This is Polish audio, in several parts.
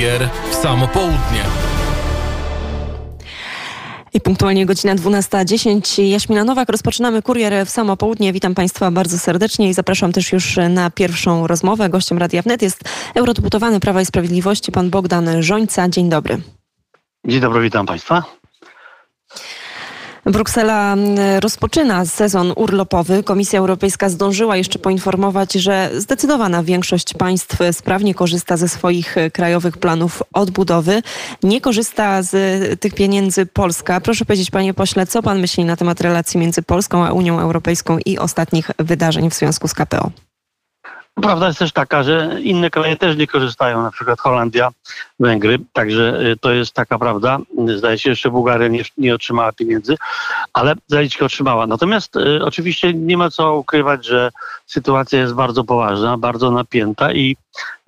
Kurier w samo południe. I punktualnie godzina 12.10. Jaśmina Nowak, rozpoczynamy kurier w samo południe. Witam Państwa bardzo serdecznie i zapraszam też już na pierwszą rozmowę. Gościem Radia Wnet jest eurodeputowany Prawa i Sprawiedliwości pan Bogdan Żońca. Dzień dobry. Dzień dobry, witam Państwa. Bruksela mm, rozpoczyna sezon urlopowy. Komisja Europejska zdążyła jeszcze poinformować, że zdecydowana większość państw sprawnie korzysta ze swoich krajowych planów odbudowy. Nie korzysta z tych pieniędzy Polska. Proszę powiedzieć, panie pośle, co pan myśli na temat relacji między Polską a Unią Europejską i ostatnich wydarzeń w związku z KPO? Prawda jest też taka, że inne kraje też nie korzystają, na przykład Holandia, Węgry, także y, to jest taka prawda. Zdaje się, jeszcze Bułgaria nie, nie otrzymała pieniędzy, ale Zaliczka otrzymała. Natomiast y, oczywiście nie ma co ukrywać, że sytuacja jest bardzo poważna, bardzo napięta i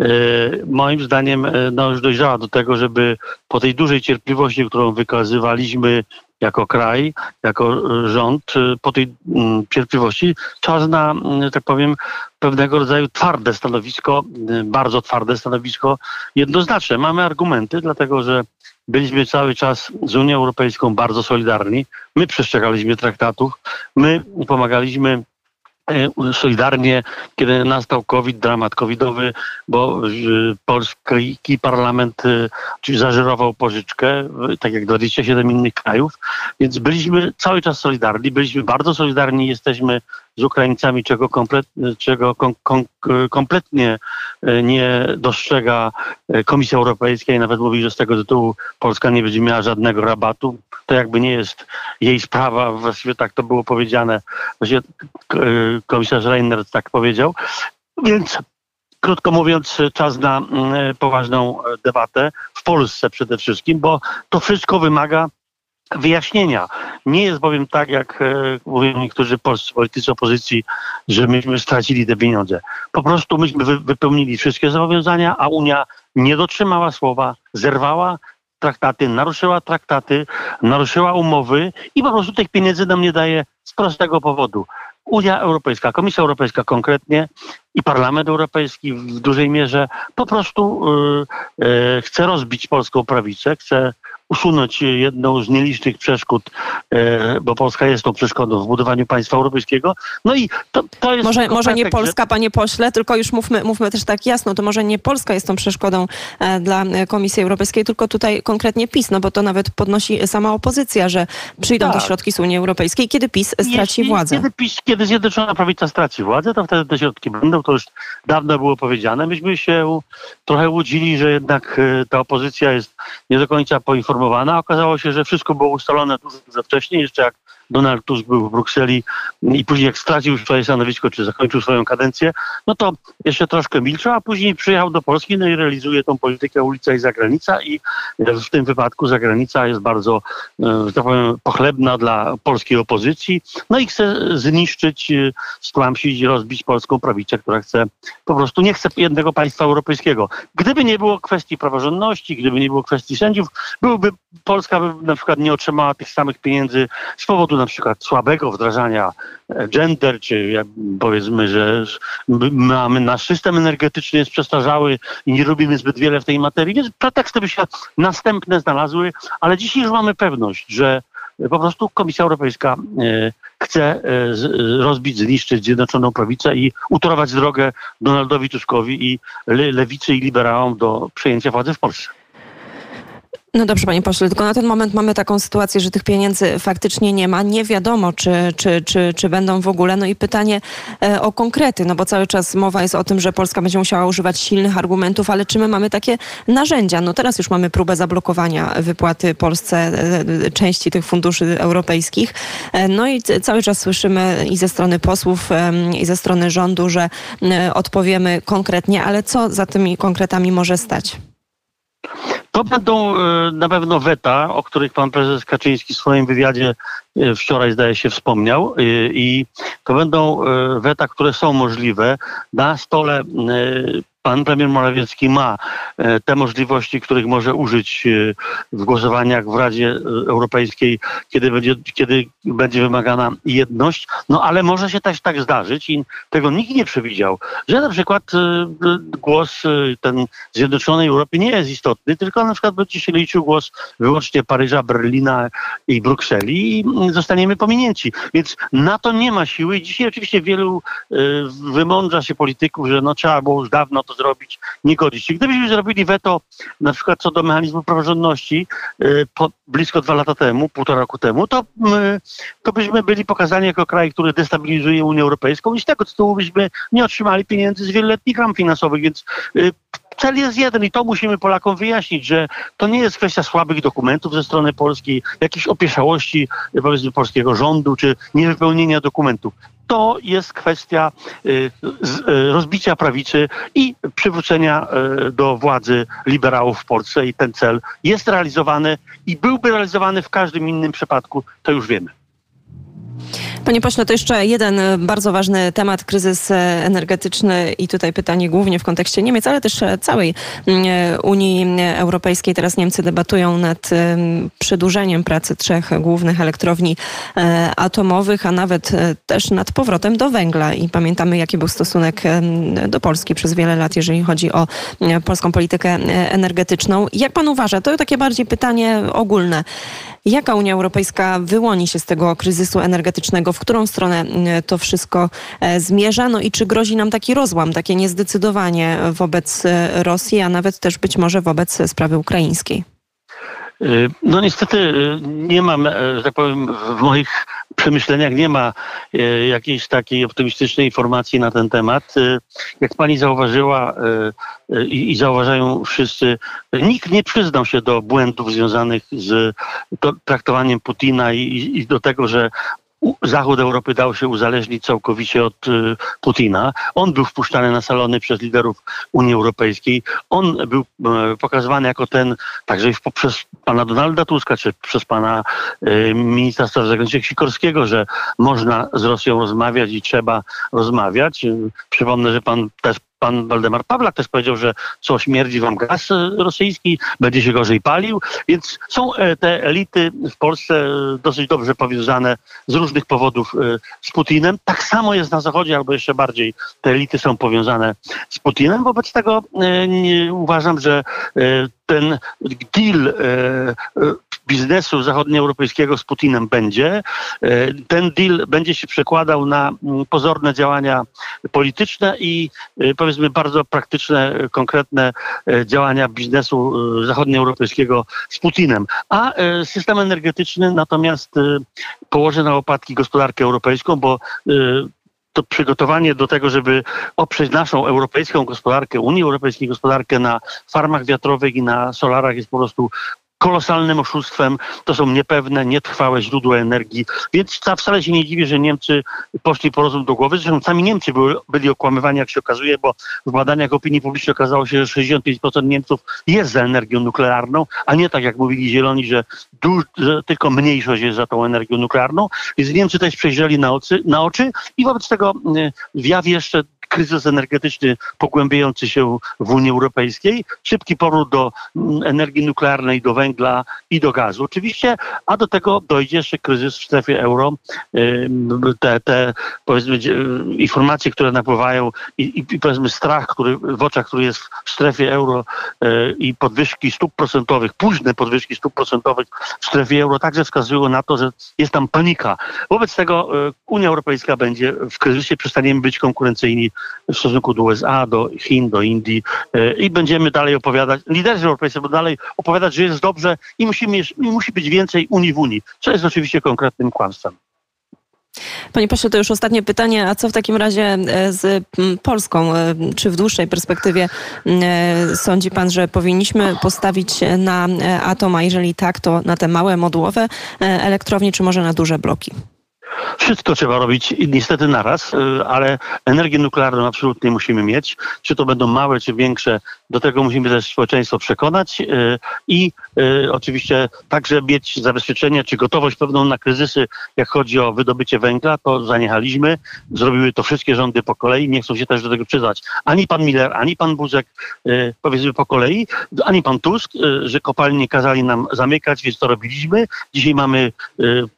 y, moim zdaniem no, już dojrzała do tego, żeby po tej dużej cierpliwości, którą wykazywaliśmy jako kraj, jako rząd, po tej mm, cierpliwości czas na, mm, tak powiem, pewnego rodzaju twarde stanowisko, bardzo twarde stanowisko, jednoznaczne. Mamy argumenty, dlatego że byliśmy cały czas z Unią Europejską bardzo solidarni. My przestrzegaliśmy traktatów, my pomagaliśmy E, solidarnie, kiedy nastał COVID, dramat covidowy, bo polski parlament e, czyli zażerował pożyczkę, tak jak 27 innych krajów, więc byliśmy cały czas solidarni, byliśmy bardzo solidarni, jesteśmy z Ukraińcami, czego, komplet, czego kom, kom, kompletnie e, nie dostrzega Komisja Europejska i nawet mówi, że z tego tytułu Polska nie będzie miała żadnego rabatu. To jakby nie jest jej sprawa, właściwie tak to było powiedziane. Właściwie komisarz Reiner tak powiedział. Więc krótko mówiąc, czas na mm, poważną debatę w Polsce przede wszystkim, bo to wszystko wymaga wyjaśnienia. Nie jest bowiem tak, jak e, mówią niektórzy polscy politycy opozycji, że myśmy stracili te pieniądze. Po prostu myśmy wypełnili wszystkie zobowiązania, a Unia nie dotrzymała słowa, zerwała traktaty, naruszyła traktaty, naruszyła umowy i po prostu tych pieniędzy nam nie daje z prostego powodu. Unia Europejska, Komisja Europejska konkretnie i Parlament Europejski w dużej mierze po prostu y, y, chce rozbić polską prawicę, chce usunąć jedną z nielicznych przeszkód, e, bo Polska jest tą przeszkodą w budowaniu państwa europejskiego. No i to, to jest... Może, może nie Polska, że... panie pośle, tylko już mówmy, mówmy też tak jasno, to może nie Polska jest tą przeszkodą e, dla Komisji Europejskiej, tylko tutaj konkretnie PiS, no bo to nawet podnosi sama opozycja, że przyjdą tak. te środki z Unii Europejskiej, kiedy PiS straci Jeśli, władzę. Kiedy, PiS, kiedy Zjednoczona Prawica straci władzę, to wtedy te środki będą, to już dawno było powiedziane. Myśmy się trochę łudzili, że jednak e, ta opozycja jest nie do końca poinformowana poinformowana. Okazało się, że wszystko było ustalone dużo za wcześnie, jeszcze jak Donald Tusk był w Brukseli i później jak stracił swoje stanowisko, czy zakończył swoją kadencję, no to jeszcze troszkę milczał, a później przyjechał do Polski no i realizuje tą politykę ulica i zagranica i w tym wypadku zagranica jest bardzo, e, że tak powiem, pochlebna dla polskiej opozycji, no i chce zniszczyć, e, stłamsić, rozbić polską prawicę, która chce, po prostu nie chce jednego państwa europejskiego. Gdyby nie było kwestii praworządności, gdyby nie było kwestii sędziów, byłby Polska by na przykład nie otrzymała tych samych pieniędzy z powodu na przykład słabego wdrażania e, gender, czy powiedzmy, że mamy nasz system energetyczny jest przestarzały i nie robimy zbyt wiele w tej materii, więc preteksty by się następne znalazły, ale dzisiaj już mamy pewność, że po prostu Komisja Europejska e, chce e, rozbić, zniszczyć Zjednoczoną Prawicę i utorować drogę Donaldowi Tuskowi i lewicy i liberałom do przejęcia władzy w Polsce. No dobrze, panie pośle, tylko na ten moment mamy taką sytuację, że tych pieniędzy faktycznie nie ma. Nie wiadomo, czy, czy, czy, czy będą w ogóle. No i pytanie e, o konkrety, no bo cały czas mowa jest o tym, że Polska będzie musiała używać silnych argumentów, ale czy my mamy takie narzędzia? No teraz już mamy próbę zablokowania wypłaty Polsce e, części tych funduszy europejskich. E, no i cały czas słyszymy i ze strony posłów, i ze strony rządu, że odpowiemy konkretnie, ale co za tymi konkretami może stać? To będą e, na pewno weta, o których pan prezes Kaczyński w swoim wywiadzie e, wczoraj, zdaje się, wspomniał. E, I to będą weta, które są możliwe. Na stole pan premier Morawiecki ma e, te możliwości, których może użyć e, w głosowaniach w Radzie Europejskiej, kiedy będzie, kiedy będzie wymagana jedność, no ale może się też tak zdarzyć i tego nikt nie przewidział, że na przykład głos ten Zjednoczonej Europy nie jest istotny, tylko na przykład będzie się liczył głos wyłącznie Paryża, Berlina i Brukseli i zostaniemy pominięci. Więc na to nie ma siły i dzisiaj oczywiście wielu wymądrza się polityków, że no trzeba było już dawno to zrobić, nie godzić się. Gdybyśmy zrobili weto na przykład co do mechanizmu praworządności y, po, blisko dwa lata temu, półtora roku temu, to, y, to byśmy byli pokazani jako kraj, który destabilizuje Unię Europejską i z tego tytułu byśmy nie otrzymali pieniędzy z wieloletnich ram finansowych, więc y, cel jest jeden i to musimy Polakom wyjaśnić, że to nie jest kwestia słabych dokumentów ze strony polskiej, jakiejś opieszałości powiedzmy polskiego rządu, czy niewypełnienia dokumentów to jest kwestia y, y, rozbicia prawicy i przywrócenia y, do władzy liberałów w Polsce i ten cel jest realizowany i byłby realizowany w każdym innym przypadku, to już wiemy. Panie pośle, to jeszcze jeden e, bardzo ważny temat, kryzys e, energetyczny i tutaj pytanie głównie w kontekście Niemiec, ale też e, całej mm, Unii Europejskiej. Teraz Niemcy debatują nad przedłużeniem pracy trzech głównych elektrowni atomowych, a nawet też nad powrotem do węgla. I pamiętamy, jaki był stosunek do Polski przez wiele lat, jeżeli chodzi o polską politykę energetyczną. Jak pan uważa? To takie bardziej pytanie ogólne. Jaka Unia Europejska wyłoni się z tego kryzysu energetycznego? W którą stronę mm, to wszystko e, zmierza? No i czy grozi nam taki rozłam, takie niezdecydowanie wobec e, Rosji, a nawet też być może wobec sprawy ukraińskiej? No niestety nie mam, e, że tak powiem, w moich przemyśleniach nie ma e, jakiejś takiej optymistycznej informacji na ten temat. E, jak pani zauważyła i zauważają wszyscy, nikt nie przyznał się do błędów związanych z traktowaniem Putina i, do tego, że Zachód Europy dał się uzależnić całkowicie od y, Putina. On był wpuszczany na salony przez liderów Unii Europejskiej. On był e, pokazywany jako ten, także przez pana Donalda Tuska, czy przez pana e, ministra spraw zagranicznych Sikorskiego, że można z Rosją rozmawiać i trzeba rozmawiać. Przypomnę, że pan też pan Waldemar Pawlak też powiedział, że co śmierdzi wam gaz rosyjski, będzie się gorzej palił, więc są e, te elity w Polsce e, dosyć dobrze powiązane z różnych powodów e, z Putinem. Tak samo jest na Zachodzie, albo jeszcze bardziej te elity są powiązane z Putinem. Wobec tego uważam, że ten deal biznesu zachodnioeuropejskiego z Putinem będzie. Ten deal będzie się przekładał na mm, pozorne działania polityczne i e, powiedzmy bardzo praktyczne, konkretne e, działania biznesu zachodnioeuropejskiego z Putinem. A system energetyczny natomiast położy na łopatki gospodarkę europejską, bo to przygotowanie do tego, żeby oprzeć naszą europejską gospodarkę, Unii Europejskiej gospodarkę na farmach wiatrowych i na solarach jest po prostu kolosalnym oszustwem. To są niepewne, nietrwałe źródła energii. Więc wcale się nie dziwię, że Niemcy poszli po rozum do głowy. Zresztą sami Niemcy byli, byli okłamywani, jak się okazuje, bo w badaniach opinii publicznej okazało się, że 65% Niemców jest za energią nuklearną, a nie tak jak mówili zieloni, że, że tylko mniejszość jest za tą energią nuklearną. Więc Niemcy też przejrzeli na, oczy, na oczy i wobec tego y, w jawie jeszcze kryzys energetyczny pogłębiający się w Unii Europejskiej, szybki powrót do mm, energii nuklearnej, do węgla i do gazu oczywiście, a do tego dojdzie jeszcze kryzys w strefie euro. Te, te powiedzmy informacje, które napływają i, i powiedzmy strach, który w oczach, który jest w strefie euro e, i podwyżki stóp procentowych, późne podwyżki stóp procentowych w strefie euro także wskazują na to, że jest tam panika. Wobec tego e, Unia Europejska będzie w kryzysie, przestaniemy być konkurencyjni w stosunku do USA, do Chin, do Indii e, i będziemy dalej opowiadać, liderzy europejscy będą dalej opowiadać, że jest dobrze i, musimy, i musi być więcej Unii w Unii, co jest oczywiście konkretnym kłamstwem. Panie pośle, to już ostatnie pytanie. A co w takim razie e, z Polską? E, czy w dłuższej perspektywie sądzi pan, że powinniśmy postawić na atom, a jeżeli tak, to na te małe modułowe elektrownie, czy może na duże bloki? Wszystko trzeba robić niestety naraz, y, ale energię nuklearną absolutnie musimy mieć. Czy to będą małe, czy większe, do tego musimy też społeczeństwo przekonać y, i y, oczywiście także mieć zabezpieczenie, czy gotowość pewną na kryzysy, jak chodzi o wydobycie węgla, to zaniechaliśmy. Zrobiły to wszystkie rządy po kolei, nie chcą się też do tego przyznać. Ani pan Miller, ani pan Buzek, powiedzmy po kolei, ani pan Tusk, że kopalnie kazali nam zamykać, więc to robiliśmy. Dzisiaj mamy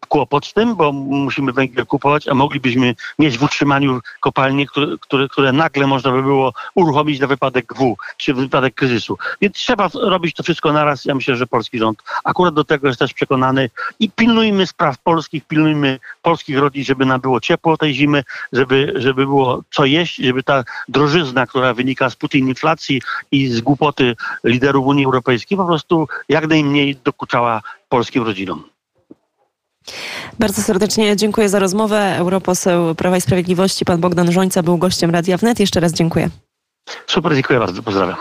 kłopot z tym, bo musimy węgiel kupować, a moglibyśmy mieć w utrzymaniu kopalnie, które, które, które nagle można by było uruchomić na wypadek W, czy wypadek kryzysu. Więc trzeba robić to wszystko naraz. Ja myślę, że polski rząd akurat do tego jest też przekonany i pilnujmy spraw polskich, pilnujmy polskich rodzin, żeby nam było ciepło tej zimy, żeby, żeby było co jeść, żeby ta drożyzna, która wynika z Putin inflacji i z głupoty liderów Unii Europejskiej po prostu jak najmniej dokuczała polskim rodzinom. Bardzo serdecznie dziękuję za rozmowę. Europoseł Prawa i Sprawiedliwości, pan Bogdan Żońca był gościem Radia Wnet. Jeszcze raz dziękuję. Super, dziękuję bardzo. Pozdrawiam.